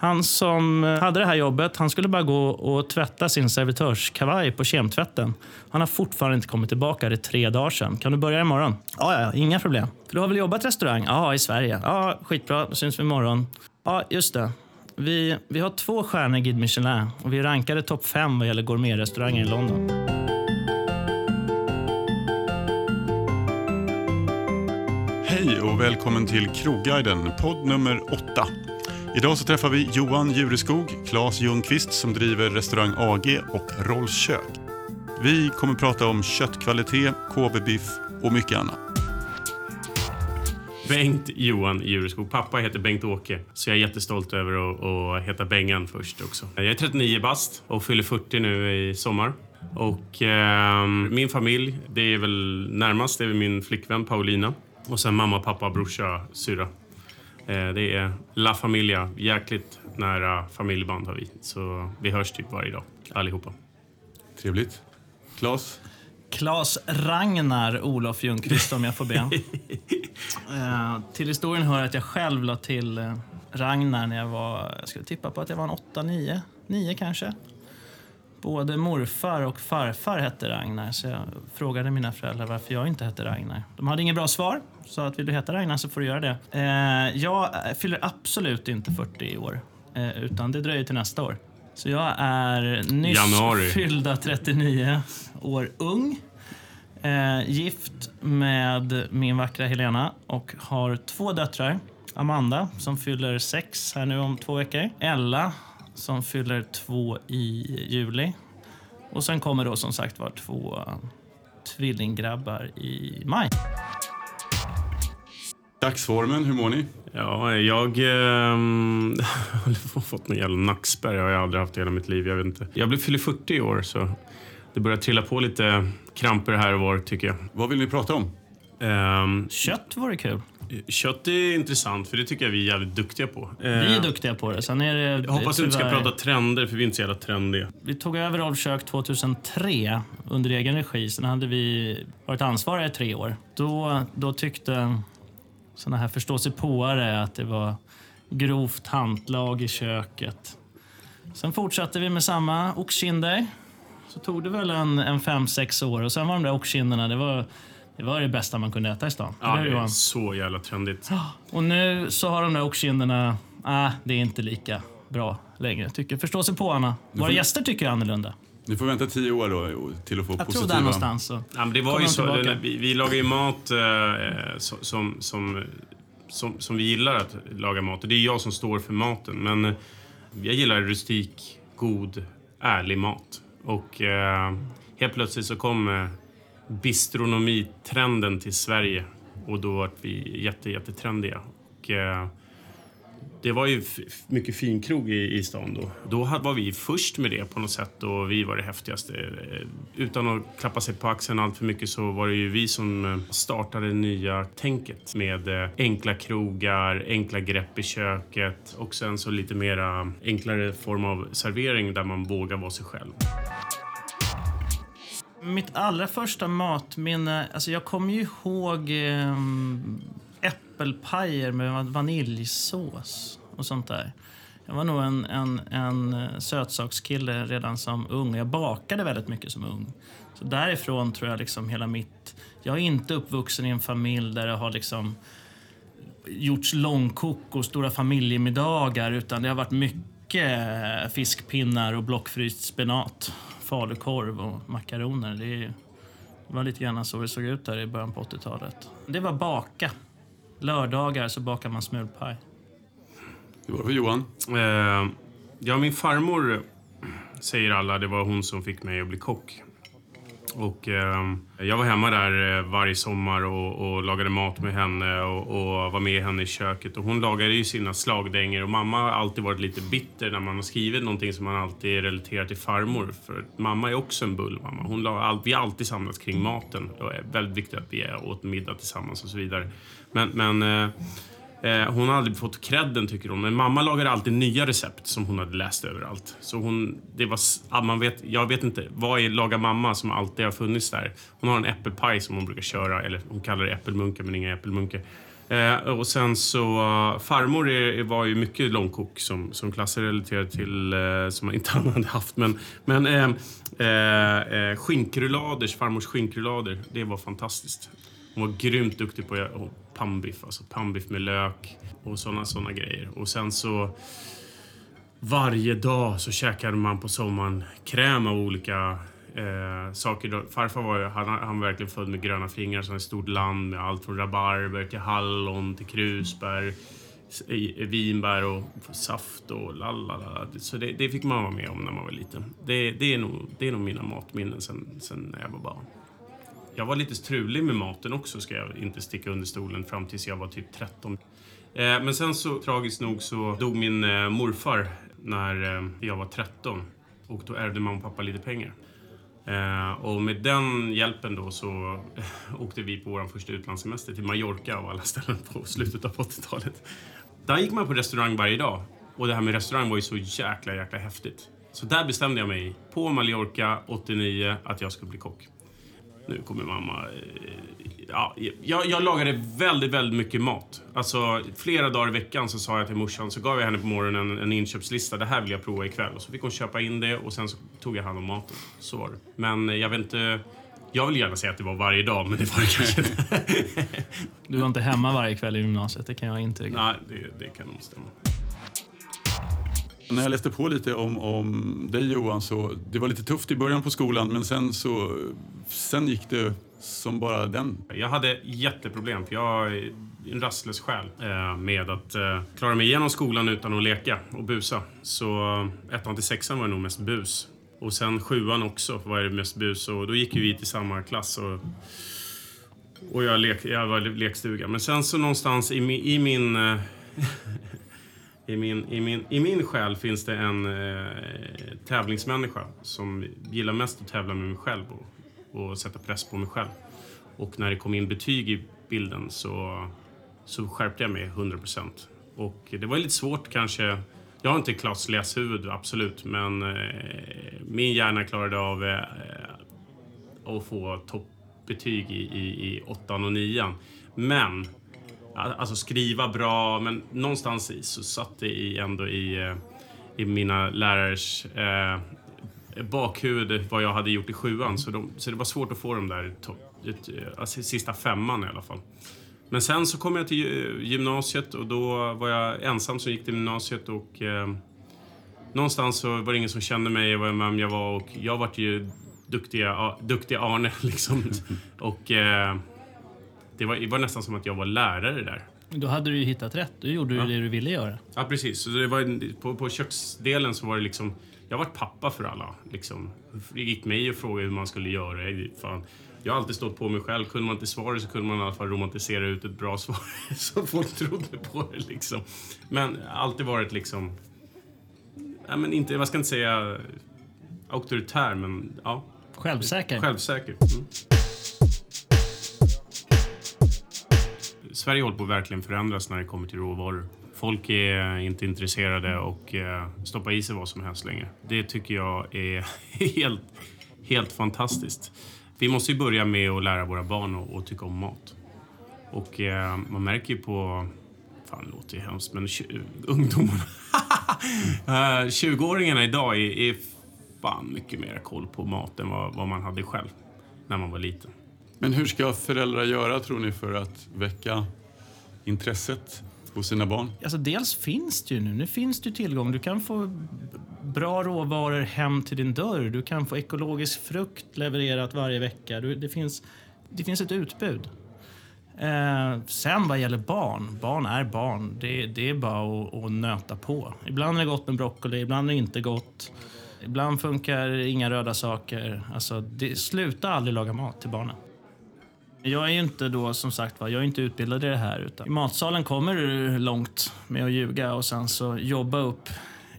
Han som hade det här jobbet han skulle bara gå och tvätta sin servitörskavaj på kemtvätten. Han har fortfarande inte kommit tillbaka. Det är tre dagar sedan. Kan du börja imorgon? Ja, ja, inga problem. För du har väl jobbat restaurang? Ja, i Sverige. Ja, skitbra. Då syns vi imorgon. Ja, just det. Vi, vi har två stjärnor i Guide Michelin och vi rankade topp fem vad gäller gourmetrestauranger i London. Hej och välkommen till Krogguiden, podd nummer åtta. Idag så träffar vi Johan Jureskog, Claes Ljungqvist som driver restaurang AG och Rolls kök. Vi kommer prata om köttkvalitet, KB-biff och mycket annat. Bengt Johan Jureskog. Pappa heter Bengt-Åke, så jag är jättestolt över att, att heta Bengan först också. Jag är 39 bast och fyller 40 nu i sommar. Och eh, min familj, det är väl närmast det är min flickvän Paulina. Och sen mamma, pappa, brorsa, syra. Eh, det är La Familia. Jäkligt nära familjeband har vi. Så vi hörs typ varje dag, allihopa. Trevligt. Claes? Claes Ragnar Olof Ljungqvist om jag får be. eh, till historien hör att jag själv la till eh, Ragnar när jag var, jag skulle tippa på att jag var en 8, 9, 9 kanske. Både morfar och farfar hette Ragnar, så jag frågade mina föräldrar varför jag inte hette Ragnar. De hade inget bra svar, så att vill du heta Ragnar så får du göra det. Eh, jag fyller absolut inte 40 i år, eh, utan det dröjer till nästa år. Så jag är nyss Januari. fyllda 39 år ung. Eh, gift med min vackra Helena och har två döttrar. Amanda som fyller sex här nu om två veckor. Ella som fyller två i juli. Och sen kommer då som sagt var två tvillinggrabbar i maj. Dagsformen, hur mår ni? Ja, jag ehm, har fått någon jävla nackspärr. Jag har aldrig haft i hela mitt liv. Jag vet inte. Jag blir fyller 40 i år, så det börjar trilla på lite kramper här och var, tycker jag. Vad vill ni prata om? Ehm, Kött vore kul. Kött är intressant, för det tycker jag vi är jävligt duktiga på. Vi är Ehm, duktiga på det. Sen är det jag hoppas du inte ska tyvärr- prata trender, för vi är inte så jävla trendiga. Vi tog över Rolf Kök 2003 under egen regi. Sen hade vi varit ansvariga i tre år. Då, då tyckte såna här förståsigpåare att det var grovt hantlag i köket. Sen fortsatte vi med samma oxkinder. Så tog det väl en, en fem, sex år och sen var de där oxkinderna, det var, det var det bästa man kunde äta i stan. Ja, det är så jävla trendigt. Och nu så har de där oxkinderna, ah, det är inte lika bra längre. Tycker förståsigpåarna. Våra får- gäster tycker annorlunda. Ni får vänta tio år då till att få Jag tror positiva... där någonstans. Så. Ja, men det var Kommer ju så, när vi, vi lagar ju mat eh, som, som, som, som, som vi gillar att laga mat. Och det är jag som står för maten. Men eh, jag gillar rustik, god, ärlig mat. Och eh, helt plötsligt så kom eh, bistronomitrenden till Sverige. Och då var vi jätte, jättetrendiga. Och, eh, det var ju mycket finkrog i, i stan då. Då var vi först med det på något sätt och vi var det häftigaste. Eh, utan att klappa sig på axeln allt för mycket så var det ju vi som eh, startade det nya tänket med eh, enkla krogar, enkla grepp i köket och sen så lite mera enklare form av servering där man vågar vara sig själv. Mitt allra första matminne, alltså jag kommer ju ihåg eh, äppelpajer med vaniljsås och sånt där. Jag var nog en, en, en sötsakskille redan som ung. Jag bakade väldigt mycket som ung. Så därifrån tror jag liksom hela mitt... Jag är inte uppvuxen i en familj där det har liksom gjorts långkok och stora familjemiddagar utan det har varit mycket fiskpinnar och blockfryst spenat, falukorv och makaroner. Det, var lite grann så det såg ut där i början på 80-talet. Det var baka. Lördagar så bakar man smulpaj. Hur var det för Johan? Eh, ja, min farmor säger alla, det var hon som fick mig att bli kock. Och eh, jag var hemma där eh, varje sommar och, och lagade mat med henne och, och var med henne i köket. Och hon lagade ju sina slagdänger och mamma har alltid varit lite bitter när man har skrivit någonting som man alltid relaterar till farmor. För mamma är också en bullmamma. Hon la, all, vi har alltid samlats kring maten. Det är väldigt viktigt att vi åt middag tillsammans och så vidare. Men, men Eh, Eh, hon har aldrig fått credden tycker hon. Men mamma lagade alltid nya recept som hon hade läst överallt. Så hon, det var, ah, man vet, jag vet inte, vad är laga mamma som alltid har funnits där? Hon har en äppelpaj som hon brukar köra, eller hon kallar det äppelmunkar men inga äppelmunkar. Eh, och sen så, uh, farmor är, var ju mycket långkok som, som klasser relaterar till, eh, som man inte hade haft. Men, men eh, eh, eh skinkruladers, farmors skinkrullader, det var fantastiskt. Hon var grymt duktig på att pannbiff, alltså pannbiff med lök och sådana såna grejer. Och sen så varje dag så käkade man på sommaren kräm av olika eh, saker. Farfar var, han, han var verkligen född med gröna fingrar, så ett stort land med allt från rabarber till hallon till krusbär, vinbär och saft och lalala. Så det, det, fick man vara med om när man var liten. Det, det, är, nog, det är nog mina matminnen sen, sen när jag var barn. Jag var lite strulig med maten också, ska jag inte sticka under stolen, fram tills jag var typ 13. Eh, men sen så, tragiskt nog, så dog min eh, morfar när eh, jag var 13. Och då ärvde mamma och pappa lite pengar. Och med den hjälpen då så åkte vi på vår första utlandssemester till Mallorca av alla ställen på slutet av 80-talet. Där gick man på restaurang varje dag. Och det här med restaurang var ju så jäkla, jäkla häftigt. Så där bestämde jag mig på Mallorca 89 att jag skulle bli kock. Nu kommer mamma eh, ja, jag, jag lagade väldigt, väldigt mycket mat. Alltså, flera dagar i veckan så sa jag till morsan, så gav jag henne på morgonen en, en inköpslista. Det här vill jag prova ikväll. Och så fick hon köpa in det och sen så tog jag hand om maten. Så var det. Men jag vet inte... Jag vill gärna säga att det var varje dag, men det var det kanske inte. du var inte hemma varje kväll i gymnasiet, det kan jag intyga. Nej, det, det kan nog stämma. När jag läste på lite om, om dig Johan, så det var lite tufft i början på skolan, men sen så sen gick det som bara den. Jag hade jätteproblem, för jag är en rastlös själ eh, med att eh, klara mig igenom skolan utan att leka och busa. Så ettan till sexan var det nog mest bus. Och sen sjuan också var det mest bus och då gick vi till samma klass. Och, och jag, lek, jag var lekstuga. Men sen så någonstans i, i min... Eh, I min, i, min, I min själ finns det en eh, tävlingsmänniska som gillar mest att tävla med mig själv och och sätta press på mig själv. Och när det kom in betyg i bilden så, så skärpte jag mig 100 procent. Och det var lite svårt kanske. Jag har inte Klas läshuvud, absolut, men eh, min hjärna klarade av eh, att få toppbetyg i, i, i åttan och nian. Men, alltså skriva bra, men någonstans så satt det i, ändå i, eh, i mina lärares eh, bakhuvud vad jag hade gjort i sjuan. Så, de, så det var svårt att få de där alltså, sista femman i alla fall. Men sen så kom jag till gymnasiet och då var jag ensam som gick till gymnasiet och eh, någonstans så var det ingen som kände mig och vem jag var och jag vart ju duktiga, duktiga Arne liksom. och eh, det, var, det var nästan som att jag var lärare där. Då hade du ju hittat rätt. Du gjorde ja. det du ville göra. Ja, precis. Så det var, på, på köksdelen så var det liksom jag varit pappa för alla. Liksom. Det gick mig att fråga hur man skulle göra. Fan. Jag har alltid stått på mig själv. Kunde man inte svaret så kunde man i alla fall romantisera ut ett bra svar så folk trodde på det. Liksom. Men alltid varit liksom... Ja, men inte, jag ska inte säga auktoritär, men ja. Självsäker. Självsäker. Mm. Sverige håller på att verkligen förändras när det kommer till råvaror. Folk är inte intresserade och eh, stoppar i sig vad som helst längre. Det tycker jag är helt, helt fantastiskt. Vi måste ju börja med att lära våra barn att tycka om mat. Och eh, man märker ju på... Fan, det låter ju hemskt, men ungdomarna... Eh, 20-åringarna idag är, är fan mycket mer koll på mat än vad, vad man hade själv när man var liten. Men hur ska föräldrar göra, tror ni, för att väcka intresset hos sina barn? Alltså, dels finns det ju nu. Nu finns det tillgång. Du kan få bra råvaror hem till din dörr. Du kan få ekologisk frukt levererat varje vecka. Du, det, finns, det finns ett utbud. Eh, sen vad gäller barn, barn är barn. Det, det är bara att, att, nöta på. Ibland är det gott med broccoli, ibland är det inte gott. Ibland funkar inga röda saker. Alltså, det, sluta aldrig laga mat till barnen. Jag är ju inte då som sagt jag är inte utbildad i det här. Utan I matsalen kommer du långt med att ljuga och sen så jobba upp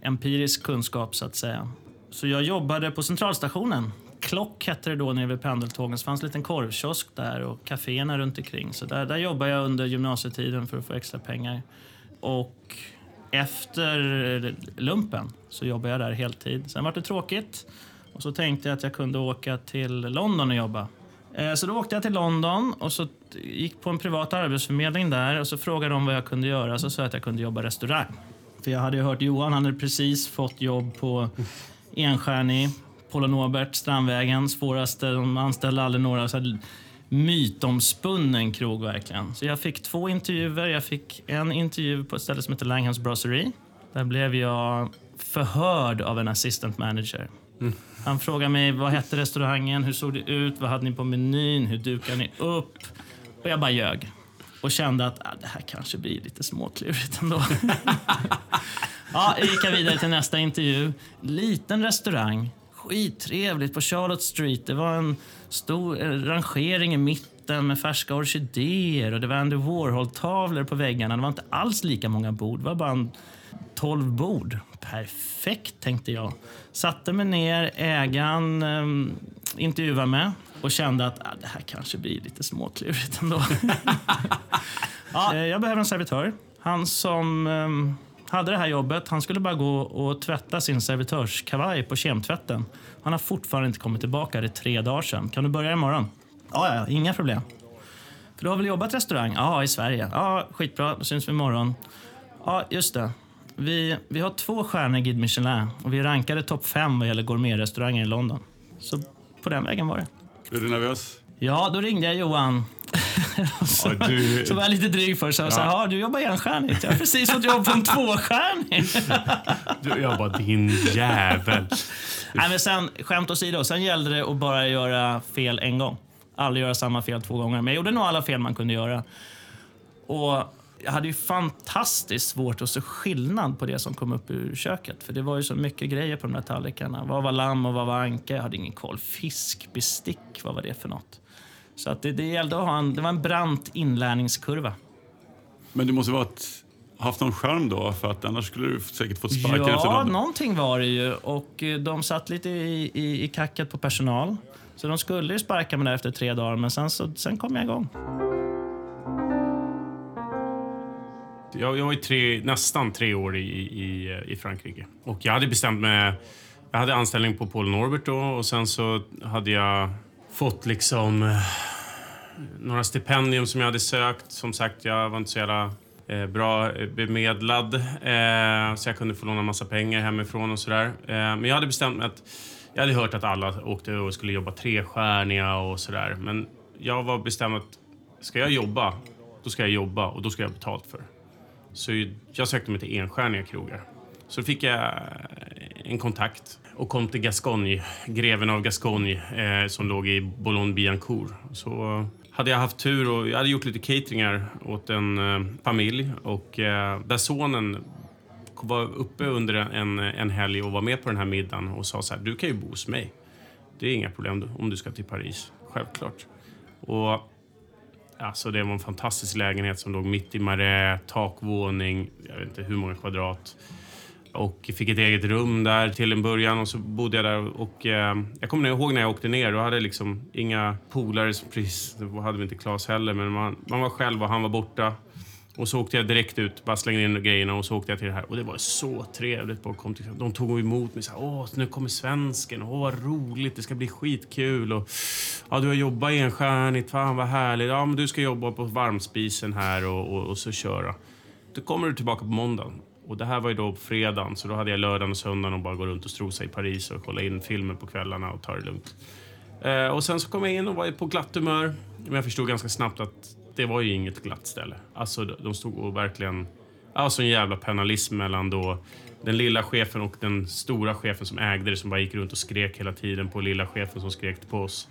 empirisk kunskap så att säga. Så jag jobbade på centralstationen. Klock hette det då nere vid pendeltågen. Så fanns en liten korvkiosk där och kaféerna runt omkring. Så där, där jobbade jag under gymnasietiden för att få extra pengar. Och efter lumpen så jobbade jag där heltid. Sen var det tråkigt och så tänkte jag att jag kunde åka till London och jobba Eh, så då åkte jag till London och så gick på en privat arbetsförmedling där och så frågade de vad jag kunde göra. Så sa jag att jag kunde jobba restaurang. För jag hade ju hört Johan, han hade precis fått jobb på Enstjärnig, Polo Norbert, Strandvägen, svåraste, de anställde aldrig några. Så mytomspunnen krog verkligen. Så jag fick två intervjuer. Jag fick en intervju på ett ställe som heter Langhams Brasserie. Där blev jag förhörd av en assistant manager. Han frågade mig vad hette restaurangen, hur såg det ut, vad hade ni på menyn, hur dukade ni upp? Och jag bara ljög. Och kände att ah, det här kanske blir lite småklurigt ändå. ja, jag gick jag vidare till nästa intervju. Liten restaurang, skittrevligt på Charlotte Street. Det var en stor eh, rangering i mitten med färska orkidéer och det var Andy Warhol-tavlor på väggarna. Det var inte alls lika många bord, det var bara en 12 bord. Perfekt, tänkte jag. Satte mig ner, ägaren um, intervjuade mig och kände att ah, det här kanske blir lite småklurigt ändå. ja, eh, jag behöver en servitör. Han som ehm, hade det här jobbet, han skulle bara gå och tvätta sin servitörskavaj på kemtvätten. Han har fortfarande inte kommit tillbaka, det är tre dagar sedan. Kan du börja imorgon? Ja, ja, inga problem. För du har väl jobbat restaurang? Ja, i Sverige. Ja, skitbra, syns vi imorgon. Ja, just det. Vi, vi har två stjärnor i Guide Michelin och vi rankade topp fem vad gäller gourmetrestauranger i London. Så på den vägen var det. Är du nervös? Ja, då ringde jag Johan. så, Ja, du- så var jag lite dryg för så jag sa, ja, du jobbar enstjärnigt. Jag har precis fått jobb på en tvåstjärnig. Du, jag bara, din jävel. Nej, men sen, skämt åsido, sen gällde det att bara göra fel en gång. Aldrig göra samma fel två gånger. Men jag gjorde nog alla fel man kunde göra. Och jag hade ju fantastiskt svårt att se skillnad på det som kom upp ur köket. För det var ju så mycket grejer på de där tallrikarna. Vad var lamm och vad var anka? Jag hade ingen koll. Fiskbestick, vad var det för något? Så att det, det gällde att ha en, det var en brant inlärningskurva. Men du måste ha varit, haft någon charm då, för att annars skulle du säkert fått sparken efter Ja, någon. någonting var det ju. Och eh, de satt lite i, i, i kacket på personal. Så de skulle ju sparka mig där efter tre dagar, men sen, så, sen kom jag igång. Jag, jag var ju tre, nästan tre år i, i, i Frankrike. Och jag hade bestämt mig... Jag hade anställning på Paul Norbert då och sen så hade jag fått liksom eh, några stipendium som jag hade sökt. Som sagt, jag var inte så jävla eh, bra eh, bemedlad eh, så jag kunde få låna massa pengar hemifrån och sådär. Eh, men jag hade bestämt mig att jag hade hört att alla åkte och skulle jobba trestjärniga och sådär. Men jag var bestämd att ska jag jobba, då ska jag jobba och då ska jag ha betalt för det. Så jag sökte mig till enstjärniga krogar. Så fick jag eh, en kontakt och kom till Gascogne, greven av Gascogne eh, som låg i Boulogne-Billancourt. Så hade jag haft tur och jag hade gjort lite cateringar åt en eh, familj och eh, där sonen var uppe under en, en helg och var med på den här middagen och sa så här, du kan ju bo hos mig. Det är inga problem om du ska till Paris, självklart. Och Alltså det var en fantastisk lägenhet som låg mitt i Marais, takvåning, jag vet inte hur många kvadrat. Och fick ett eget rum där till en början och så bodde jag där. Och, eh, jag kommer ihåg när jag åkte ner, då hade jag liksom inga polare, precis, då hade vi inte Klas heller, men man, man var själv och han var borta. Och så åkte jag direkt ut, bara slängde in grejerna och så åkte jag till det här. Och det var så trevligt. Bara kom till, de tog emot mig så här, åh, nu kommer svensken, åh vad roligt, det ska bli skitkul. Och, ja, du har jobbat enstjärnigt, fan vad härligt. Ja, men du ska jobba på varmspisen här och, och, och så köra. Då kommer du tillbaka på måndagen. Och det här var ju då på fredagen, så då hade jag lördagen och söndagen och bara gå runt och strosa i Paris och kolla in filmer på kvällarna och ta det lugnt. Eh, och sen så kom jag in och var på glatt humör. Men jag förstod ganska snabbt att det var ju inget glatt ställe. Alltså de stod och verkligen... Alltså en jävla penalism mellan då den lilla chefen och den stora chefen som ägde det som bara gick runt och skrek hela tiden på lilla chefen som skrek på oss.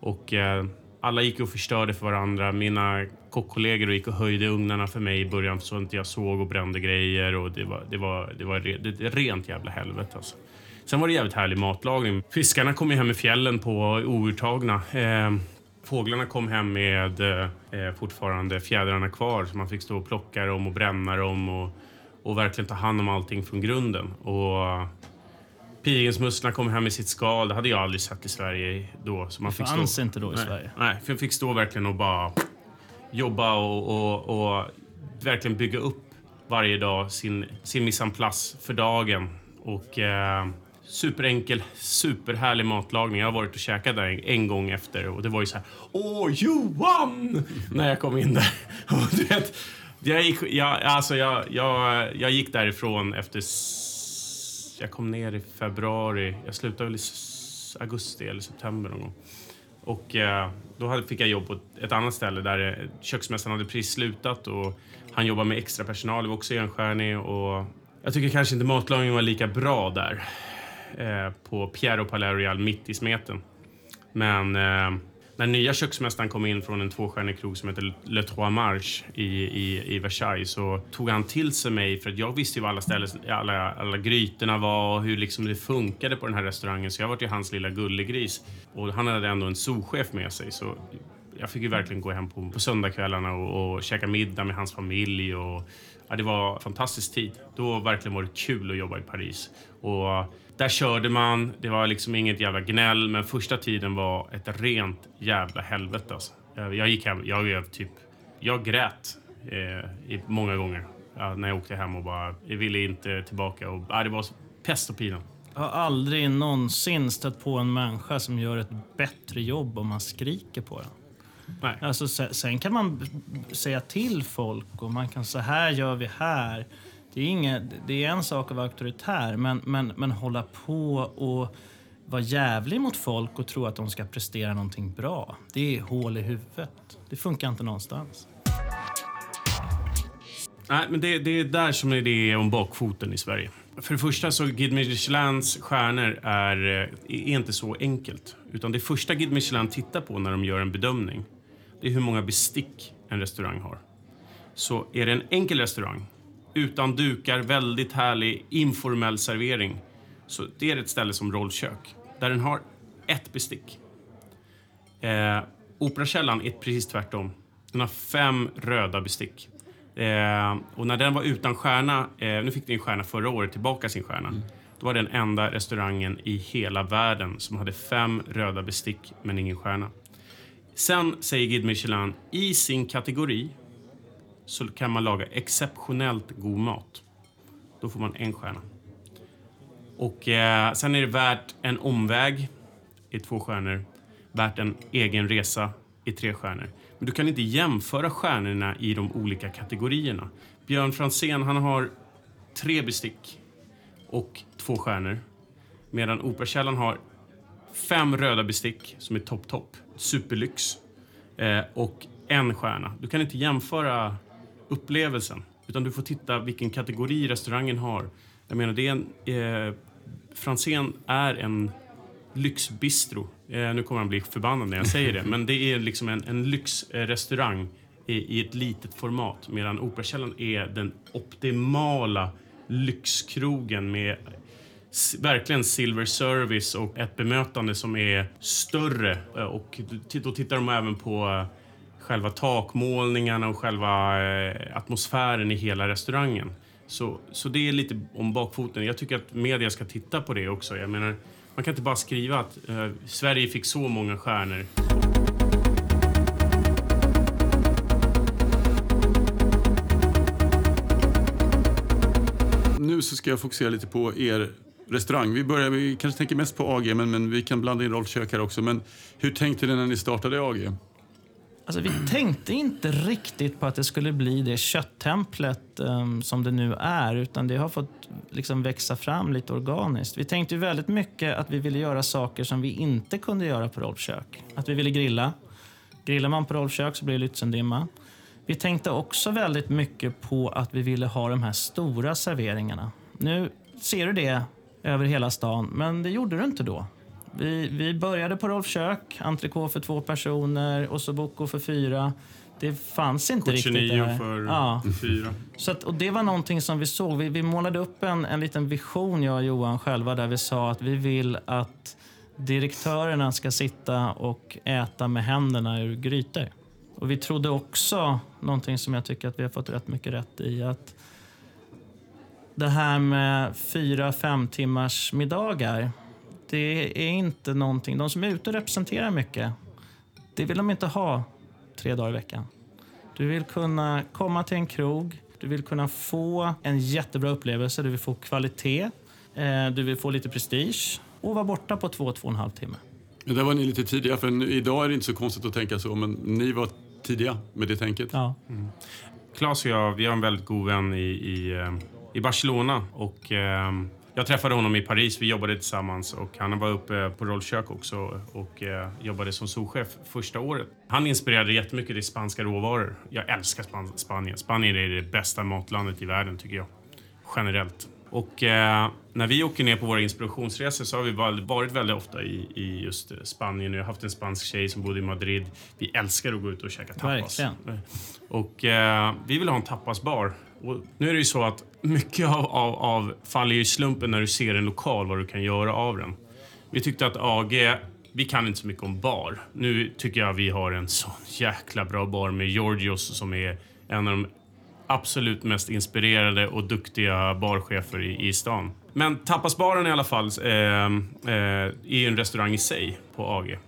Och eh, alla gick och förstörde för varandra. Mina kockkollegor gick och höjde ugnarna för mig i början så att inte jag såg och brände grejer. Och det var, det var, det var re, det, rent jävla helvete alltså. Sen var det jävligt härlig matlagning. Fiskarna kom ju hem i fjällen på outtagna. Eh, Fåglarna kom hem med eh, fortfarande fjädrarna kvar så man fick stå och plocka dem och bränna dem och, och verkligen ta hand om allting från grunden. Och pilgrimsmusslorna kom hem med sitt skal. Det hade jag aldrig sett i Sverige då. Så man Det fick fanns stå, inte då i nej, Sverige. Nej, för jag fick stå verkligen och bara jobba och, och, och verkligen bygga upp varje dag sin, sin mise en place för dagen. Och eh, superenkel, superhärlig matlagning. Jag har varit och käkat där en, gång efter och det var ju så här Åh, Johan! När jag kom in där. Och du vet, jag, gick, jag, alltså jag, jag, jag gick därifrån efter... Jag kom ner i februari. Jag slutade väl i augusti eller september någon gång. Och eh, då fick jag jobb på ett, annat ställe där eh, köksmästaren hade precis slutat och han jobbade med extra personal, det var också enstjärnig och jag tycker kanske inte matlagningen var lika bra där eh, på Piero Palais mitt i smeten. Men eh, när nya köksmästaren kom in från en tvåstjärnig krog som heter Le Trois Marches i, i, i Versailles så tog han till sig mig för att jag visste ju vad alla, ställen, alla, alla grytorna var och hur liksom det funkade på den här restaurangen så jag var ju hans lilla gullegris. Och han hade ändå en souschef med sig så jag fick ju verkligen gå hem på, på söndagskvällarna och, och käka middag med hans familj. Och, ja, det var en fantastisk tid. Då verkligen var det kul att jobba i Paris. Och där körde man, det var liksom inget jävla gnäll, men första tiden var ett rent jävla helvete. Alltså. Jag, gick hem, jag, jag, typ, jag grät eh, många gånger ja, när jag åkte hem och bara, jag ville inte tillbaka. Och, ja, det var pest och pina. Jag har aldrig någonsin stött på en människa som gör ett bättre jobb om man skriker på den. Nej. Alltså, se- sen kan man säga till folk och man kan så här gör vi här. Det är, inget, det är en sak att vara auktoritär, men, men, men hålla på och vara jävlig mot folk och tro att de ska prestera någonting bra. Det är hål i huvudet. Det funkar inte någonstans. Nej, men det, det är där som är det är om bakfoten i Sverige. För det första så Guide Michelins stjärnor är, eh, är inte så enkelt. Utan det första Guide Michelin tittar på när de gör en bedömning, det är hur många bestick en restaurang har. Så är det en enkel restaurang, utan dukar, väldigt härlig, informell servering, så det är ett ställe som Rollkök, där den har ett bestick. Eh, Operakällaren är precis tvärtom. Den har fem röda bestick. Eh, och när den var utan stjärna, eh, nu fick den en stjärna förra året, tillbaka sin stjärna. Då var den enda restaurangen i hela världen som hade fem röda bestick men ingen stjärna. Sen säger Guide Michelin, i sin kategori så kan man laga exceptionellt god mat. Då får man en stjärna. Och eh, sen är det värt en omväg i två stjärnor. Värt en egen resa i tre stjärnor. Men du kan inte jämföra stjärnorna i de olika kategorierna. Björn Franzén, han har tre bestick och två stjärnor. Medan Operakällaren har fem röda bestick som är topp, topp. Superlyx. Eh, och en stjärna. Du kan inte jämföra upplevelsen. Utan du får titta vilken kategori restaurangen har. Jag menar, det är en... Eh, Franzén är en lyxbistro. Eh, nu kommer han bli förbannad när jag säger det. Men det är liksom en, en lyxrestaurang i, i ett litet format. Medan Operakällaren är den optimala lyxkrogen med verkligen silver service och ett bemötande som är större. Eh, Och då tittar de även på eh, själva takmålningarna och själva eh, atmosfären i hela restaurangen. Så, så det är lite om bakfoten. Jag tycker att media ska titta på det också. Jag menar, man kan inte bara skriva att eh, Sverige fick så många stjärnor. Nu så ska jag fokusera lite på er restaurang. Vi, börjar, vi kanske tänker mest på AG, men, men vi kan blanda in rollkök här också. Men hur tänkte ni när ni startade AG? Alltså, vi tänkte inte riktigt på att det skulle bli det kötttemplet um, ehm, som det nu är, utan det har fått liksom växa fram lite organiskt. Vi tänkte ju väldigt mycket att vi ville göra saker som vi inte kunde göra på Rolfkök. Att vi ville grilla. Grillar man på Rolfkök så blir det Lützendimma. Vi tänkte också väldigt mycket på att vi ville ha de här stora serveringarna. Nu ser du det över hela stan, men det gjorde du inte då. Vi, vi började på Rolf Kök, entrecote för två personer, ossobuco för fyra. Det fanns inte riktigt det 29 här. för Ja. fyra. Så att, och det var någonting som vi såg. Vi, vi målade upp en, en liten vision, jag och Johan själva, där vi sa att vi vill att direktörerna ska sitta och äta med händerna ur grytor. Och vi trodde också, någonting som jag tycker att vi har fått rätt mycket rätt i, att det här med fyra, fem timmars middagar, det är inte någonting... De som är ute och representerar mycket, det vill de inte ha tre dagar i veckan. Du vill kunna komma till en krog, du vill kunna få en jättebra upplevelse, du vill få kvalitet. Eh, du vill få lite prestige och vara borta på två, två och en halv timme. Men där var ni lite tidiga, för idag är det inte så konstigt att tänka så, men ni var tidiga med det tänket. Ja. Claes och jag, vi har en väldigt god vän i, i, eh, i Barcelona. Och, eh, jag träffade honom i Paris, vi jobbade tillsammans och han var uppe på rollkök också och eh, jobbade som souschef första året. Han inspirerade jättemycket till spanska råvaror. Jag älskar Span Spanien. Spanien är det bästa matlandet i världen tycker jag. Generellt. Och eh, när vi åker ner på våra inspirationsresor så har vi varit väldigt ofta i, i just Spanien. Jag har haft en spansk tjej som bodde i Madrid. Vi älskar att gå ut och käka tapas. Verkligen. Och eh, vi vill ha en tapasbar. Och nu är det ju så att mycket av, av, av faller ju i slumpen när du ser en lokal, vad du kan göra av den. Vi tyckte att AG, vi kan inte så mycket om bar. Nu tycker jag vi har en sån jäkla bra bar med Georgios som är en av de absolut mest inspirerade och duktiga barchefer i, i stan. Men Tapasbaren i alla fall eh, eh, är en restaurang i sig på AG.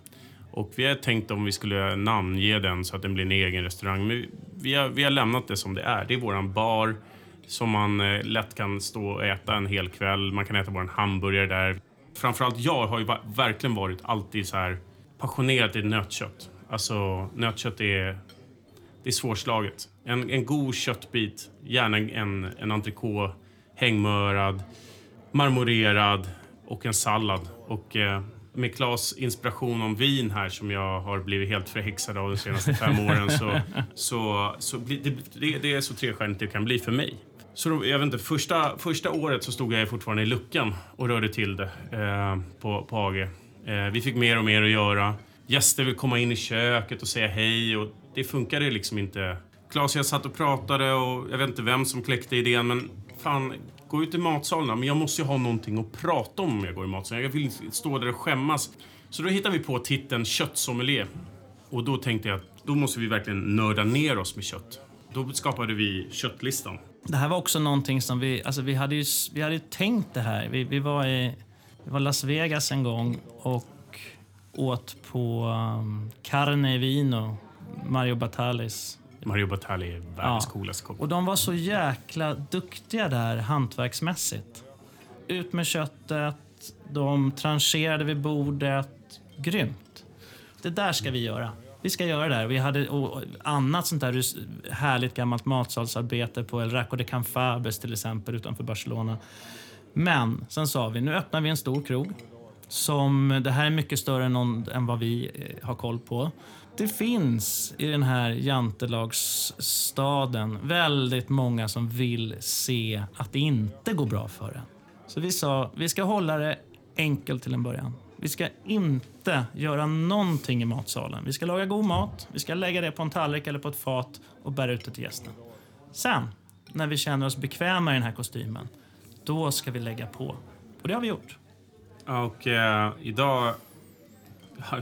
Och vi har tänkt om vi skulle namnge den så att den blir en egen restaurang. Men vi har, vi har lämnat det som det är. Det är våran bar som man eh, lätt kan stå och äta en hel kväll. Man kan äta vår hamburgare där. Framförallt jag har ju va verkligen varit alltid så här passionerad i nötkött. Alltså nötkött är, det är svårslaget. En, en god köttbit, gärna en, en entrecote, hängmörad, marmorerad och en sallad. Och eh, med Klas inspiration om vin här som jag har blivit helt förhäxad av de senaste fem åren så, så, så det, det, det är så trestjärnigt det kan bli för mig. Så då, jag vet inte, första, första året så stod jag fortfarande i luckan och rörde till det eh, på, på AG. Eh, vi fick mer och mer att göra. Gäster vill komma in i köket och säga hej och det funkade liksom inte. Klas och jag satt och pratade och jag vet inte vem som kläckte idén men fan, gå ut i matsalen. Men jag måste ju ha någonting att prata om om jag går i matsalen. Jag vill inte stå där och skämmas. Så då hittade vi på titeln köttsommelier. Och då tänkte jag att då måste vi verkligen nörda ner oss med kött. Då skapade vi köttlistan. Det här var också någonting som vi, alltså vi hade ju, vi hade ju tänkt det här. Vi, vi var i vi var Las Vegas en gång och åt på um, Carne e Vino, Mario Batalis. Mario Batali är världens coolaste kock. Och de var så jäkla duktiga där hantverksmässigt. Ut med köttet, de trancherade vid bordet. Grymt. Det där ska vi göra. Vi ska göra det här. Vi hade annat sånt där härligt gammalt matsalsarbete på El Raco de Canfabes till exempel utanför Barcelona. Men sen sa vi, nu öppnar vi en stor krog. Som, det här är mycket större än, någon, än vad vi eh, har koll på. Det finns i den här jantelagsstaden väldigt många som vill se att det inte går bra för en. Så vi sa, vi ska hålla det enkelt till en början. Vi ska inte göra någonting i matsalen. Vi ska laga god mat, vi ska lägga det på en tallrik eller på ett fat och bära ut det till gästen. Sen, när vi känner oss bekväma i den här kostymen, då ska vi lägga på. Och det har vi gjort. Och eh, idag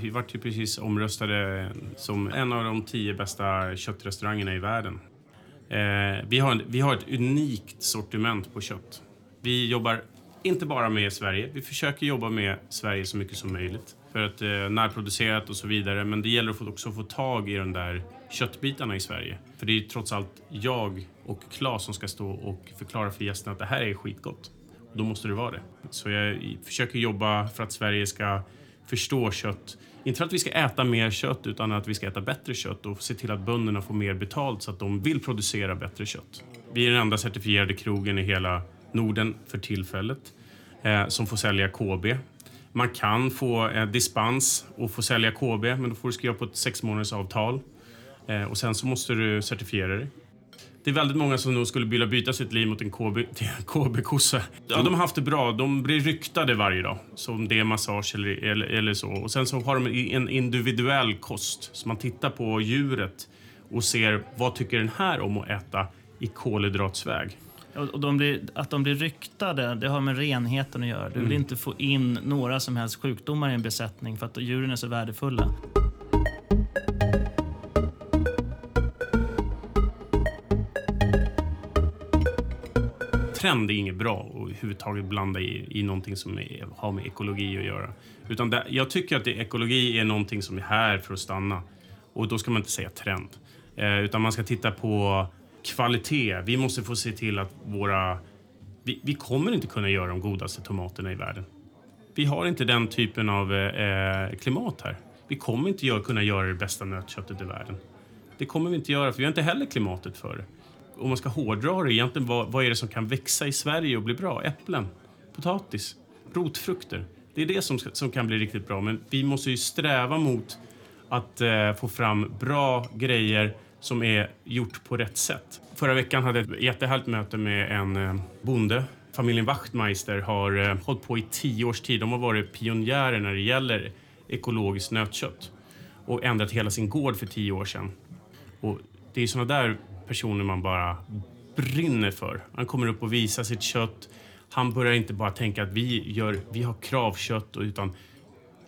vi varit ju precis omröstade som en av de tio bästa köttrestaurangerna i världen. Eh, vi, har, vi har ett unikt sortiment på kött. Vi jobbar inte bara med Sverige. Vi försöker jobba med Sverige så mycket som möjligt. För att eh, närproducerat och så vidare. Men det gäller att få, också få tag i de där köttbitarna i Sverige. För det är trots allt jag och Claes som ska stå och förklara för gästerna att det här är skitgott. Och då måste det vara det. Så jag försöker jobba för att Sverige ska förstå kött. Inte för att vi ska äta mer kött utan att vi ska äta bättre kött och se till att bönderna får mer betalt så att de vill producera bättre kött. Vi är den enda certifierade krogen i hela Norden för tillfället eh, som får sälja KB. Man kan få eh, dispens och få sälja KB men då får du skriva på ett sex månaders avtal. Eh, och sen så måste du certifiera dig. Det är väldigt många som nog skulle vilja byta sitt liv mot en KB, KB-kossa. Ja, de har haft det bra. De blir ryktade varje dag. Som det är massage eller, eller, eller, så. Och sen så har de en individuell kost. Så man tittar på djuret och ser vad tycker den här om att äta i kolhydratsväg. Och de blir, att de blir ryktade, det har med renheten att göra. Du vill Mm. inte få in några som helst sjukdomar i en besättning för att djuren är så värdefulla. Trend är inget bra att överhuvudtaget blanda i, i någonting som är, har med ekologi att göra. Utan det, jag tycker att det, ekologi är någonting som är här för att stanna. Och då ska man inte säga trend. Eh, utan man ska titta på kvalitet. Vi måste få se till att våra vi, vi kommer inte kunna göra de godaste tomaterna i världen. Vi har inte den typen av eh, eh klimat här. Vi kommer inte gör, kunna göra det bästa nötköttet i världen. Det kommer vi inte göra, för vi har inte heller klimatet för det. Om man ska hårdra det, egentligen, vad, vad är det som kan växa i Sverige och bli bra? Äpplen, potatis, rotfrukter. Det är det som, som kan bli riktigt bra. Men vi måste ju sträva mot att eh, få fram bra grejer som är gjort på rätt sätt. Förra veckan hade jag ett jättehärligt möte med en eh, bonde. Familjen Wachtmeister har eh, hållit på i tio års tid. De har varit pionjärer när det gäller ekologiskt nötkött och ändrat hela sin gård för tio år sedan. Och det är sådana där personer man bara brinner för. Han kommer upp och visar sitt kött. Han börjar inte bara tänka att vi, gör, vi har kravkött, utan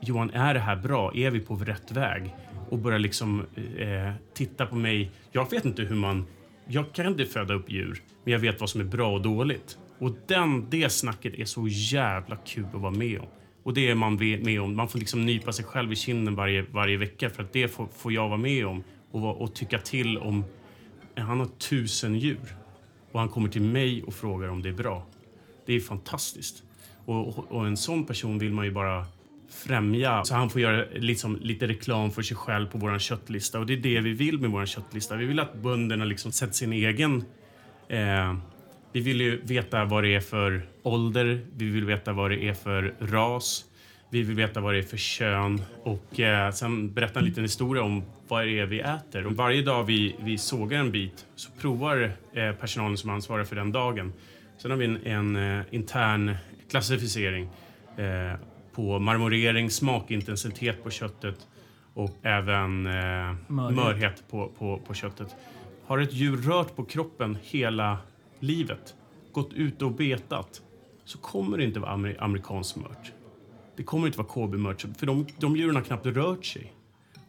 Johan, är det här bra? Är vi på rätt väg? Och börjar liksom eh, titta på mig. Jag vet inte hur man... Jag kan inte föda upp djur, men jag vet vad som är bra och dåligt. Och den, det snacket är så jävla kul att vara med om. Och det är man med om. Man får liksom nypa sig själv i kinden varje, varje vecka för att det får, får jag vara med om och, och tycka till om. Han har tusen djur och han kommer till mig och frågar om det är bra. Det är fantastiskt. Och, och, en sån person vill man ju bara främja. Så han får göra liksom lite reklam för sig själv på vår köttlista. Och det är det vi vill med vår köttlista. Vi vill att bönderna liksom sätter sin egen... Eh, vi vill ju veta vad det är för ålder, vi vill veta vad det är för ras, vi vill veta vad det är för kön och eh, sen berätta en liten historia om vad det är vi äter. Och varje dag vi, vi sågar en bit så provar eh, personalen som ansvarar för den dagen. Sen har vi en, en eh, intern klassificering eh, på marmorering, smakintensitet på köttet och även eh, mörhet, mörhet på, på, på köttet. Har ett djur rört på kroppen hela livet, gått ute och betat, så kommer det inte vara amer amerikansk mört. Det kommer inte vara KB-mört, för de, de djuren har knappt rört sig.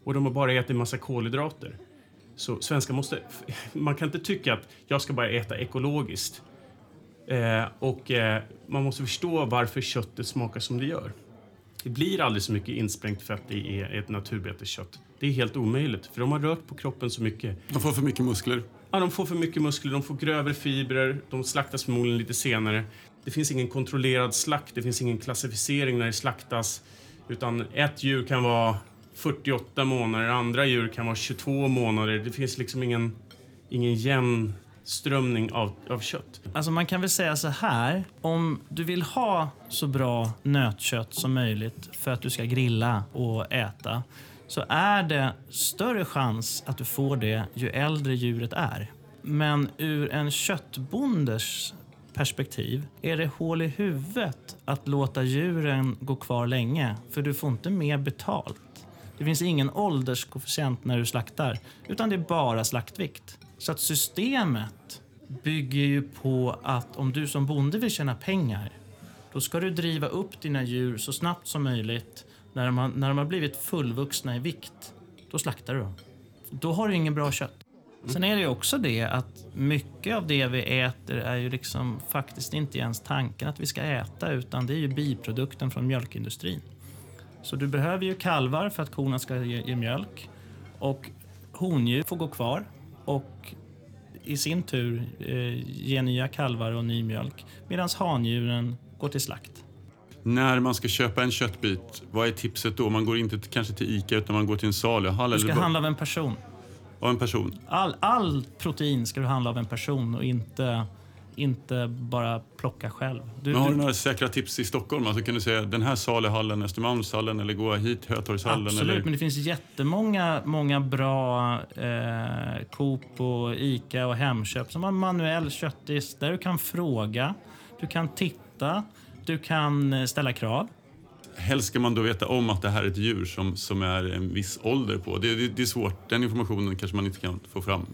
Och de har bara ätit en massa kolhydrater. Så svenskar måste... Man kan inte tycka att jag ska bara äta ekologiskt. Eh, och eh, man måste förstå varför köttet smakar som det gör. Det blir aldrig så mycket insprängt fett i ett naturbeteskött. Det är helt omöjligt, för de har rört på kroppen så mycket. De får för mycket muskler. Ja, de får för mycket muskler, de får grövre fibrer, de slaktas förmodligen lite senare. Det finns ingen kontrollerad slakt, det finns ingen klassificering när det slaktas. Utan ett djur kan vara 48 månader, andra djur kan vara 22 månader. Det finns liksom ingen, ingen jämn strömning av, av kött. Alltså man kan väl säga så här. Om du vill ha så bra nötkött som möjligt för att du ska grilla och äta så är det större chans att du får det ju äldre djuret är. Men ur en köttbondes perspektiv är det hål i huvudet att låta djuren gå kvar länge, för du får inte mer betalt. Det finns ingen ålderskoefficient när du slaktar, utan det är bara slaktvikt. Så att systemet bygger ju på att om du som bonde vill tjäna pengar, då ska du driva upp dina djur så snabbt som möjligt när de har, när de har blivit fullvuxna i vikt, då slaktar du dem. Då har du ingen bra kött. Sen är det ju också det att mycket av det vi äter är ju liksom faktiskt inte ens tanken att vi ska äta utan det är ju biprodukten från mjölkindustrin. Så du behöver ju kalvar för att korna ska ge, ge mjölk och hondjur får gå kvar och i sin tur eh, ge nya kalvar och ny mjölk medan handjuren går till slakt. När man ska köpa en köttbit, vad är tipset då? Man går inte kanske till Ica utan man går till en saluhall? Du ska handla av en person. Av en person? All, all protein ska du handla av en person och inte, inte bara plocka själv. Du, Men har du några säkra tips i Stockholm? Alltså kan du säga den här saluhallen, Östermalmshallen eller gå hit, Hötorgshallen? Absolut, eller? men det finns jättemånga många bra eh, Coop och Ica och Hemköp som har manuell köttdisk där du kan fråga, du kan titta du kan eh, ställa krav. Helst ska man då veta om att det här är ett djur som, som är en viss ålder på. Det, det, det är svårt. Den informationen kanske man inte kan få fram.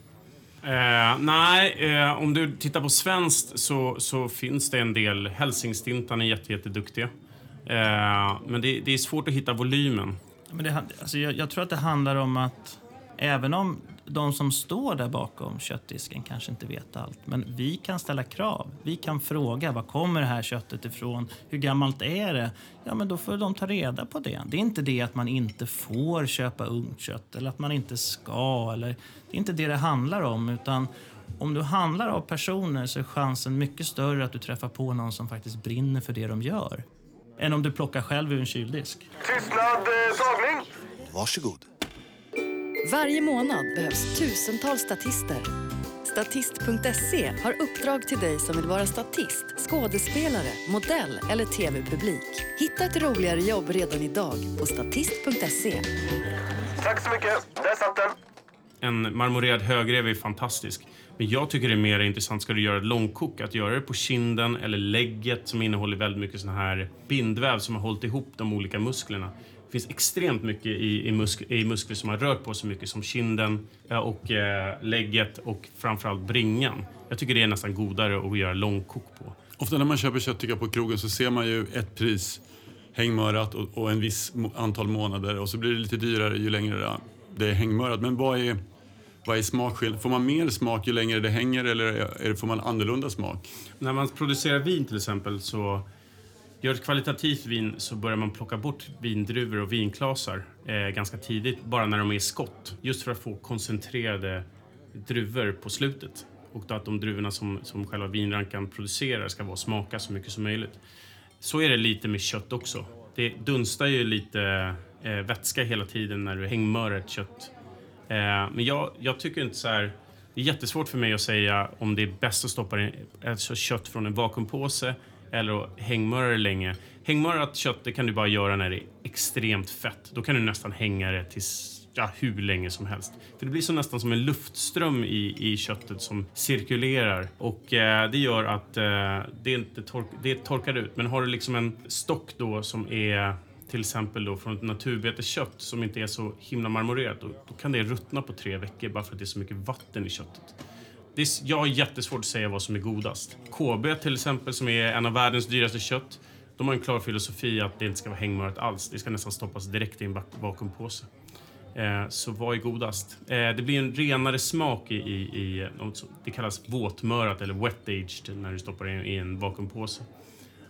Eh, nej, eh, om du tittar på svenskt så, så finns det en del. Hälsingstintan är jätteduktiga. Eh, men det, det, är svårt att hitta volymen. Men det, alltså jag, jag tror att det handlar om att även om de som står där bakom köttdisken kanske inte vet allt. Men vi kan ställa krav. Vi kan fråga var kommer det här köttet ifrån? Hur gammalt är det? Ja, men då får de ta reda på det. Det är inte det att man inte får köpa ungt kött eller att man inte ska. Eller, det är inte det det handlar om. Utan Om du handlar av personer så är chansen mycket större att du träffar på någon som faktiskt brinner för det de gör. Än om du plockar själv ur en kyldisk. Tystnad, eh, tagning! Varsågod. Varje månad behövs tusentals statister. Statist.se har uppdrag till dig som vill vara statist, skådespelare, modell eller tv-publik. Hitta ett roligare jobb redan idag på statist.se. Tack så mycket. Där satt den. En marmorerad högrev är fantastisk. Men jag tycker det är mer intressant, ska du göra ett långkok, att göra det på kinden eller lägget som innehåller väldigt mycket sån här bindväv som har hållit ihop de olika musklerna. Det finns extremt mycket i, i, musk, i muskler som har rört på sig mycket, som kinden eh, och eh, lägget och framförallt bringan. Jag tycker det är nästan godare att göra långkok på. Ofta när man köper kött tycker jag, på krogen så ser man ju ett pris hängmörat och, och en viss antal månader och så blir det lite dyrare ju längre det- är hängmörat. Men vad är, vad är smakskillnaden? Får man mer smak ju längre det hänger eller är, får man annorlunda smak? När man producerar vin till exempel så gör ett kvalitativt vin så börjar man plocka bort vindruvor och vinklasar eh, ganska tidigt, bara när de är i skott. Just för att få koncentrerade druvor på slutet. Och då att de druvorna som, som själva vinrankan producerar ska vara smaka så mycket som möjligt. Så är det lite med kött också. Det dunstar ju lite eh, vätska hela tiden när du hängmör ett kött. Eh, men jag, jag tycker inte så här... Det är jättesvårt för mig att säga om det är bäst att stoppa in alltså kött från en vakuumpåse eller hängmöra det länge. Hängmörat kött det kan du bara göra när det är extremt fett. Då kan du nästan hänga det tills ja, hur länge som helst. För det blir så nästan som en luftström i, i köttet som cirkulerar. Och eh, det gör att eh, det, inte tork, det torkar ut. Men har du liksom en stock då som är till exempel då från ett naturbeteskött som inte är så himla marmorerat, då, då kan det ruttna på tre veckor bara för att det är så mycket vatten i köttet. Det är, jag har jättesvårt att säga vad som är godast. KB till exempel, som är en av världens dyraste kött, de har en klar filosofi att det inte ska vara hängmörat alls. Det ska nästan stoppas direkt i en vakuumpåse. Eh, så vad är godast? Eh, det blir en renare smak i, i, i något som- det kallas våtmörat eller wet aged när du stoppar det i en vakuumpåse.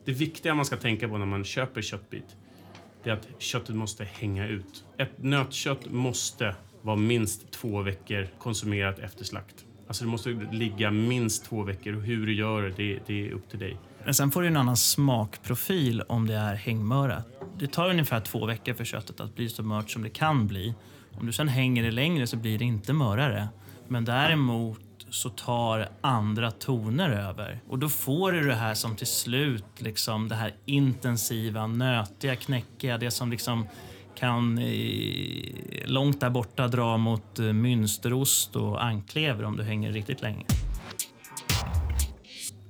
Det viktiga man ska tänka på när man köper köttbit det är att köttet måste hänga ut. Ett nötkött måste vara minst två veckor konsumerat efter slakt. Alltså det måste ligga minst två veckor och hur du gör det, det, det är upp till dig. Men sen får du en annan smakprofil om det är hängmörat. Det tar ungefär två veckor för köttet att bli så mört som det kan bli. Om du sen hänger det längre så blir det inte mörare. Men däremot så tar andra toner över. Och då får du det här som till slut, liksom det här intensiva, nötiga, knäckiga, det som liksom kan eh, långt där borta dra mot eh, och anklever om du hänger riktigt länge.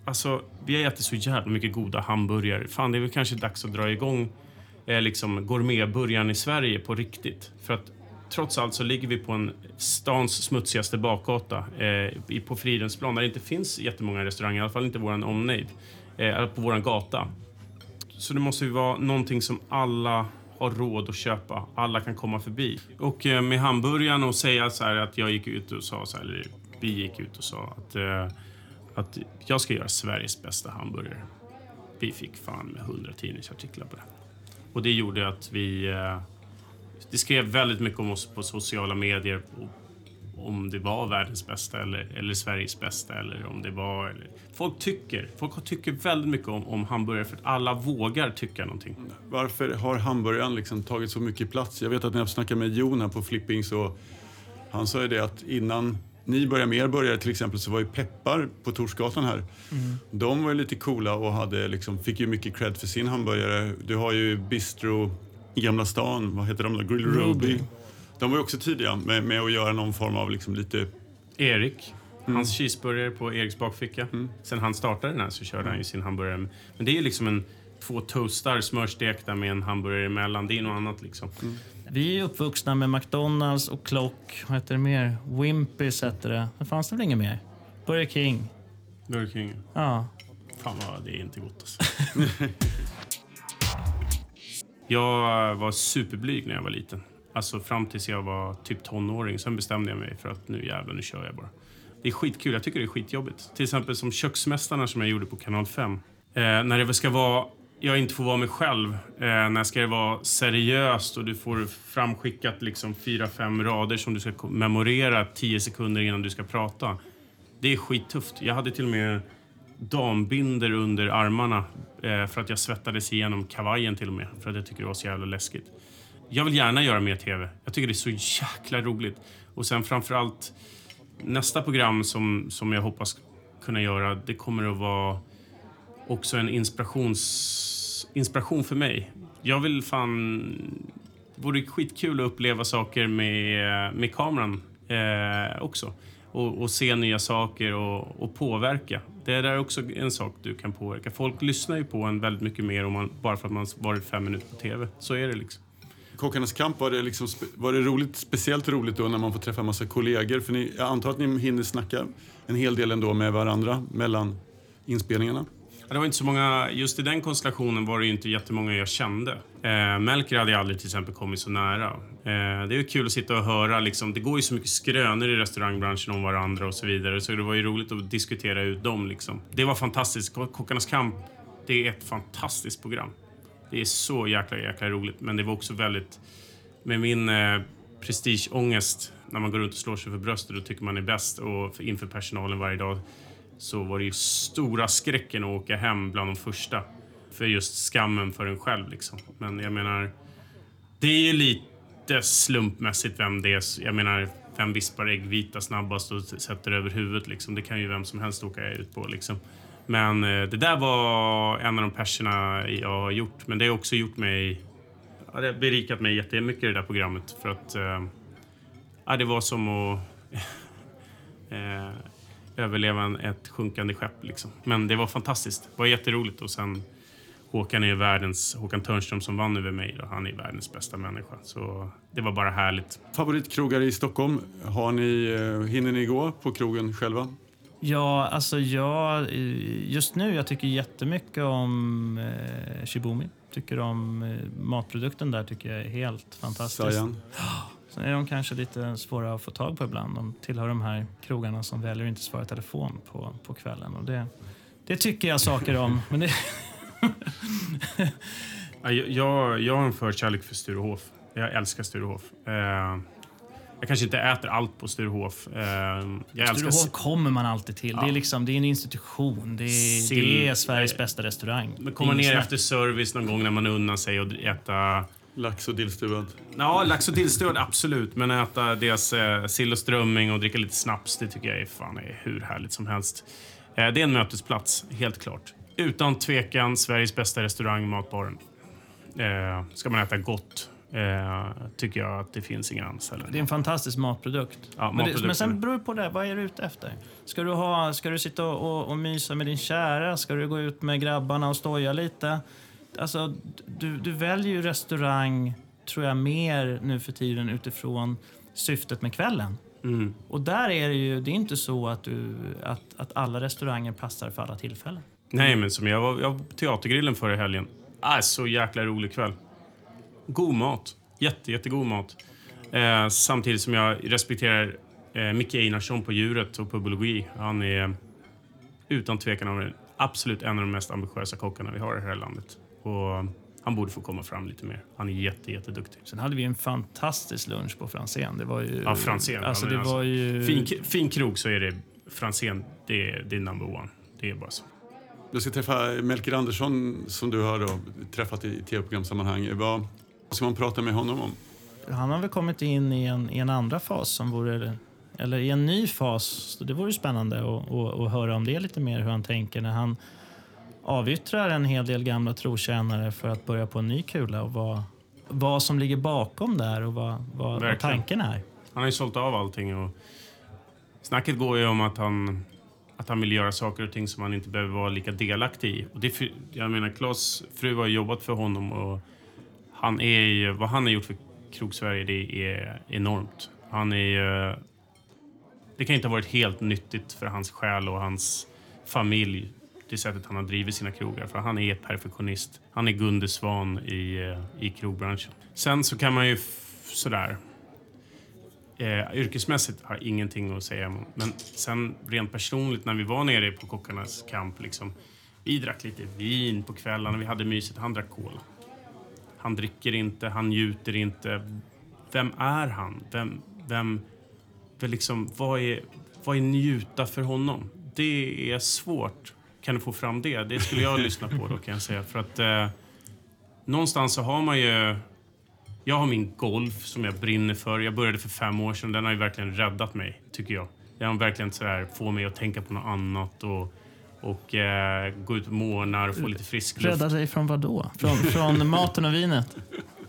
Alltså, vi har ätit så jävla mycket goda hamburgare. Fan, det är väl kanske dags att dra igång eh, liksom gourmetburgaren i Sverige på riktigt. För att trots allt så ligger vi på en stans smutsigaste bakgata eh, på Fridhemsplan där det inte finns jättemånga restauranger, i alla fall inte våran omnejd, eh, på våran gata. Så det måste ju vara någonting som alla har råd att köpa. Alla kan komma förbi. Och eh, med hamburgaren och säga så här att jag gick ut och sa så här, eller vi gick ut och sa att, eh, att jag ska göra Sveriges bästa hamburgare. Vi fick fan med 100 tidningsartiklar på det. Och det gjorde att vi... Eh, det skrev väldigt mycket om oss på sociala medier. Om det var världens bästa eller, eller Sveriges bästa eller om det var... Eller, folk tycker. Folk tycker väldigt mycket om, om hamburgare för att alla vågar tycka någonting. Varför har hamburgaren liksom tagit så mycket plats? Jag vet att när jag snackade med Jon här på Flipping så han sa ju det att innan ni började med er burgare till exempel så var ju Peppar på Torsgatan här. De var ju lite coola och hade liksom, fick ju mycket cred för sin hamburgare. Du har ju Bistro i Gamla stan, vad heter de då? Grill Ruby. De var ju också tidiga med, med att göra någon form av liksom lite Erik, hans cheeseburgare på Eriks bakficka. Sen han startade den här så körde han ju sin hamburgare. Men det är ju liksom en två toastar smörstekta med en hamburgare emellan. Det är något annat liksom. Vi är uppvuxna med McDonalds och Clock. Vad heter det mer? Wimpys hette det. Det fanns det väl inget mer? Burger King. Burger King. Ja. Fan vad det är inte gott alltså. jag var superblyg när jag var liten. Alltså fram tills jag var typ tonåring. Sen bestämde jag mig för att nu jävlar, nu kör jag bara. Det är skitkul. Jag tycker det är skitjobbigt. Till exempel som Köksmästarna som jag gjorde på Kanal 5. Eh, när det ska vara jag inte får vara mig själv. Eh, när ska det vara seriöst och du får framskickat liksom fyra, fem rader som du ska memorera tio sekunder innan du ska prata. Det är skittufft. Jag hade till och med dambinder under armarna eh, för att jag svettades igenom kavajen till och med. För att jag tycker det var så jävla läskigt. Jag vill gärna göra mer TV. Jag tycker det är så jäkla roligt. Och sen framförallt nästa program som, som jag hoppas kunna göra, det kommer att vara också en inspirations, inspiration för mig. Jag vill fan... Det vore skitkul att uppleva saker med, med kameran eh, också. Och, och, se nya saker och, och, påverka. Det är också en sak du kan påverka. Folk lyssnar ju på en väldigt mycket mer om man, bara för att man varit fem minuter på TV. Så är det liksom. Kockarnas kamp, var det, liksom, var det roligt, speciellt roligt då när man får träffa en massa kollegor? För ni, jag antar att ni hinner snacka en hel del ändå med varandra mellan inspelningarna? Det var inte så många, just i den konstellationen var det inte jättemånga jag kände. Eh, Melker hade jag aldrig till exempel kommit så nära. Eh, det är kul att sitta och höra, liksom, det går ju så mycket skrönor i restaurangbranschen om varandra och så vidare. Så det var ju roligt att diskutera ut dem. Liksom. Det var fantastiskt. Kockarnas kamp, det är ett fantastiskt program. Det är så jäkla, jäkla roligt. Men det var också väldigt... Med min eh, prestigeångest, när man går runt och slår sig för bröstet och tycker man är bäst och inför personalen varje dag så var det ju stora skräcken att åka hem bland de första. För just skammen för en själv. Liksom. Men jag menar, det är ju lite slumpmässigt vem det är. Jag menar, vem vispar äggvita snabbast och sätter över huvudet. Liksom. Det kan ju vem som helst åka ut på. Liksom. Men eh, det där var en av de perserna jag har gjort. Men det har också gjort mig... Ja, det har berikat mig jättemycket det där programmet. För att... Eh, ja, det var som att... eh, överleva ett sjunkande skepp. Liksom. Men det var fantastiskt. Det var jätteroligt. Och sen Håkan är världens, Håkan Törnström som vann över mig. Då, han är världens bästa människa. Så det var bara härligt. Favoritkrogar i Stockholm? Har ni, eh, hinner ni gå på krogen själva? Ja, alltså jag... Just nu, jag tycker jättemycket om eh, Shibumi. Tycker om eh, matprodukten där, tycker jag är helt fantastisk. Sayan. Sen är de kanske lite svåra att få tag på ibland. De tillhör de här krogarna som väljer att inte svara i telefon på, på kvällen. Och det, det tycker jag saker om. Men det jag, jag har en förkärlek för Sturehof. Jag älskar Sturehof. Eh, jag kanske inte äter allt på Sturehof. Eh, jag Sturehof kommer man alltid till. Ja. Det, är liksom, det är en institution. Det är, det är Sveriges bästa restaurang. Men kommer ner snack. efter service någon gång när man unnar sig och äta Lax och dillstuvad? Ja, lax och dillstuvad absolut. Men äta deras eh, sill och strömming och dricka lite snaps, det tycker jag är, fan, är hur härligt som helst. Eh, det är en mötesplats, helt klart. Utan tvekan Sveriges bästa restaurang, Matbaren. Eh, ska man äta gott eh, tycker jag att det finns annat ställe. Det är en fantastisk matprodukt. Ja, men, det, men sen beror det på det. Vad är du ute efter? Ska du, ha, ska du sitta och, och, och mysa med din kära? Ska du gå ut med grabbarna och stoja lite? Alltså, du, du väljer ju restaurang, tror jag, mer nu för tiden utifrån syftet med kvällen. Mm. Och där är det ju, det är inte så att, du, att, att alla restauranger passar för alla tillfällen. Nej, men som jag var, jag var på Teatergrillen förra helgen. Ah, så jäkla rolig kväll. God mat. Jätte, jättegod mat. Eh, samtidigt som jag respekterar eh, Micke Einarsson på djuret och pubologi. Han är utan tvekan absolut en av de mest ambitiösa kockarna vi har i det här landet. Och han borde få komma fram lite mer. Han är jätte, jätteduktig. Sen hade vi en fantastisk lunch på Franzén. Det var ju... Ja, Franzén. Alltså, det var ju... fin, fin krog så är det Franzén, det, är, det är number one. Det är bara så. Du ska träffa Melker Andersson som du har då, träffat i tv-programsammanhang. Vad ska man prata med honom om? Han har väl kommit in i en, i en andra fas som vore eller i en ny fas. Det vore spännande att, att, att höra om det lite mer, hur han tänker när han avyttrar en hel del gamla trotjänare för att börja på en ny kula och vad, vad som ligger bakom där och vad, vad, vad tanken är. Han har ju sålt av allting och snacket går ju om att han, att han vill göra saker och ting som han inte behöver vara lika delaktig i. Och det, jag menar, Klas fru har jobbat för honom och han är ju, vad han har gjort för Krogsverige, det är enormt. Han är Det kan inte ha varit helt nyttigt för hans själ och hans familj det sättet han har drivit sina krogar. För han är perfektionist. Han är Gunde Svan i, eh, i krogbranschen. Sen så kan man ju sådär... Eh, yrkesmässigt har jag ingenting att säga. Men sen rent personligt när vi var nere på Kockarnas kamp. Liksom, vi drack lite vin på kvällarna, vi hade mysigt. Han drack cola. Han dricker inte, han njuter inte. Vem är han? Vem, vem, vem liksom, vad är, vad är njuta för honom? Det är svårt. Kan du få fram det? Det skulle jag lyssna på då kan jag säga. För att eh, någonstans så har man ju... Jag har min golf som jag brinner för. Jag började för fem år sedan. Den har ju verkligen räddat mig, tycker jag. Den har verkligen så här, få mig att tänka på något annat och, och eh, gå ut morgnar och få lite frisk luft. Rädda dig från vad då? Från, från maten och vinet?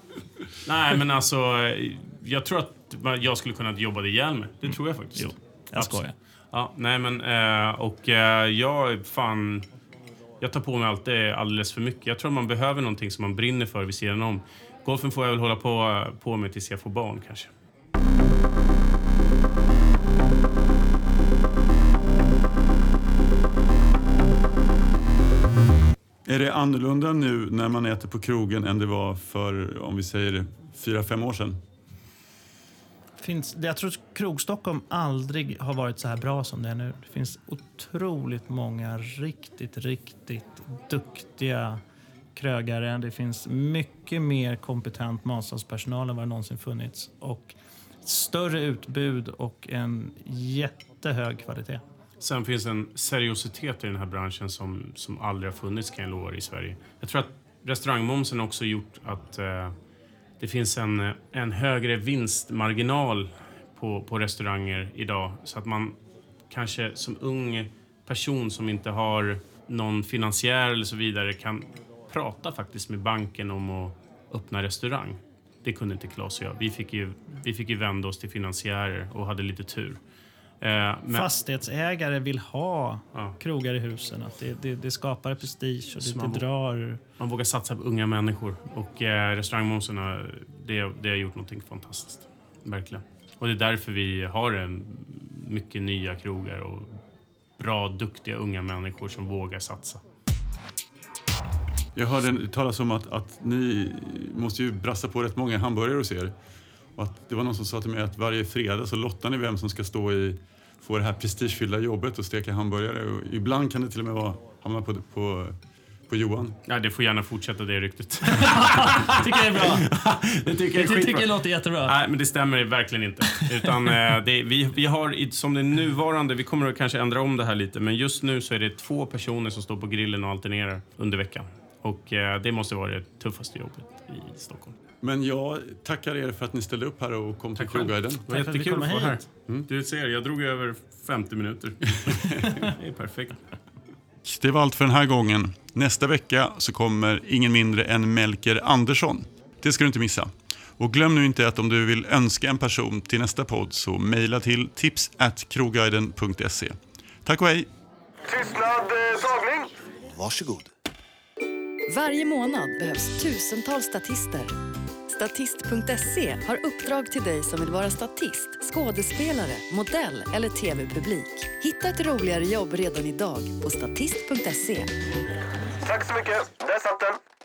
Nej, men alltså... Jag tror att jag skulle kunna jobba ihjäl mig. Det tror jag faktiskt. Jo, jag skojar. Ja, nej men... Eh, och eh, jag... Fan... Jag tar på mig alltid alldeles för mycket. Jag tror man behöver någonting som man brinner för vid sidan om. Golfen får jag väl hålla på, på med tills jag får barn kanske. Är det annorlunda nu när man äter på krogen än det var för, om vi säger fyra, fem år sedan? Finns, jag tror att Krogstockholm aldrig har varit så här bra som det är nu. Det finns otroligt många riktigt, riktigt duktiga krögare. Det finns mycket mer kompetent matsalspersonal än vad det någonsin funnits. Och större utbud och en jättehög kvalitet. Sen finns en seriositet i den här branschen som, som aldrig har funnits kan jag lova i Sverige. Jag tror att restaurangmomsen också gjort att eh, det finns en, en högre vinstmarginal på, på restauranger idag. Så att man kanske som ung person som inte har någon finansiär eller så vidare kan prata faktiskt med banken om att öppna restaurang. Det kunde inte Claes och jag. Vi fick ju, vi fick ju vända oss till finansiärer och hade lite tur. Eh, men- Fastighetsägare vill ha Ja. krogar i husen. Att det, det, det skapar prestige och det, Smart. det drar... Man vågar satsa på unga människor. Och eh, restaurangmomsen har, det, det har gjort någonting fantastiskt. Verkligen. Och det är därför vi har en, mycket nya krogar och bra, duktiga unga människor som vågar satsa. Jag hörde talas om att, att ni måste ju brassa på rätt många hamburgare hos er. Och att det var någon som sa till mig att varje fredag så lottar ni vem som ska stå i, få det här prestigefyllda jobbet och steka hamburgare. Och ibland kan det till och med vara, hamna på, på, på Johan. Ja, det får gärna fortsätta det ryktet. tycker det är bra. det tycker Jag tycker det låter jättebra. Nej, men det stämmer verkligen inte. Utan, eh, det, vi, vi har som det nuvarande, vi kommer att kanske ändra om det här lite, men just nu så är det två personer som står på grillen och alternerar under veckan. Och eh, det måste vara det tuffaste jobbet i Stockholm. Men jag tackar er för att ni ställde upp här och kom till Tack själv. Krogguiden. Det var Tack för att vi jättekul att vara här. hit. Mm. Du ser, jag drog över 50 minuter. det är perfekt. Det var allt för den här gången. Nästa vecka så kommer ingen mindre än Melker Andersson. Det ska du inte missa. Och glöm nu inte att om du vill önska en person till nästa podd så mejla till tips@krogguiden.se. Tack och hej! Tystnad, eh, tagning. Varsågod. Varje månad behövs tusentals statister. Statist.se har uppdrag till dig som vill vara statist, skådespelare, modell eller tv-publik. Hitta ett roligare jobb redan idag på statist.se. Tack så mycket. Där satt den.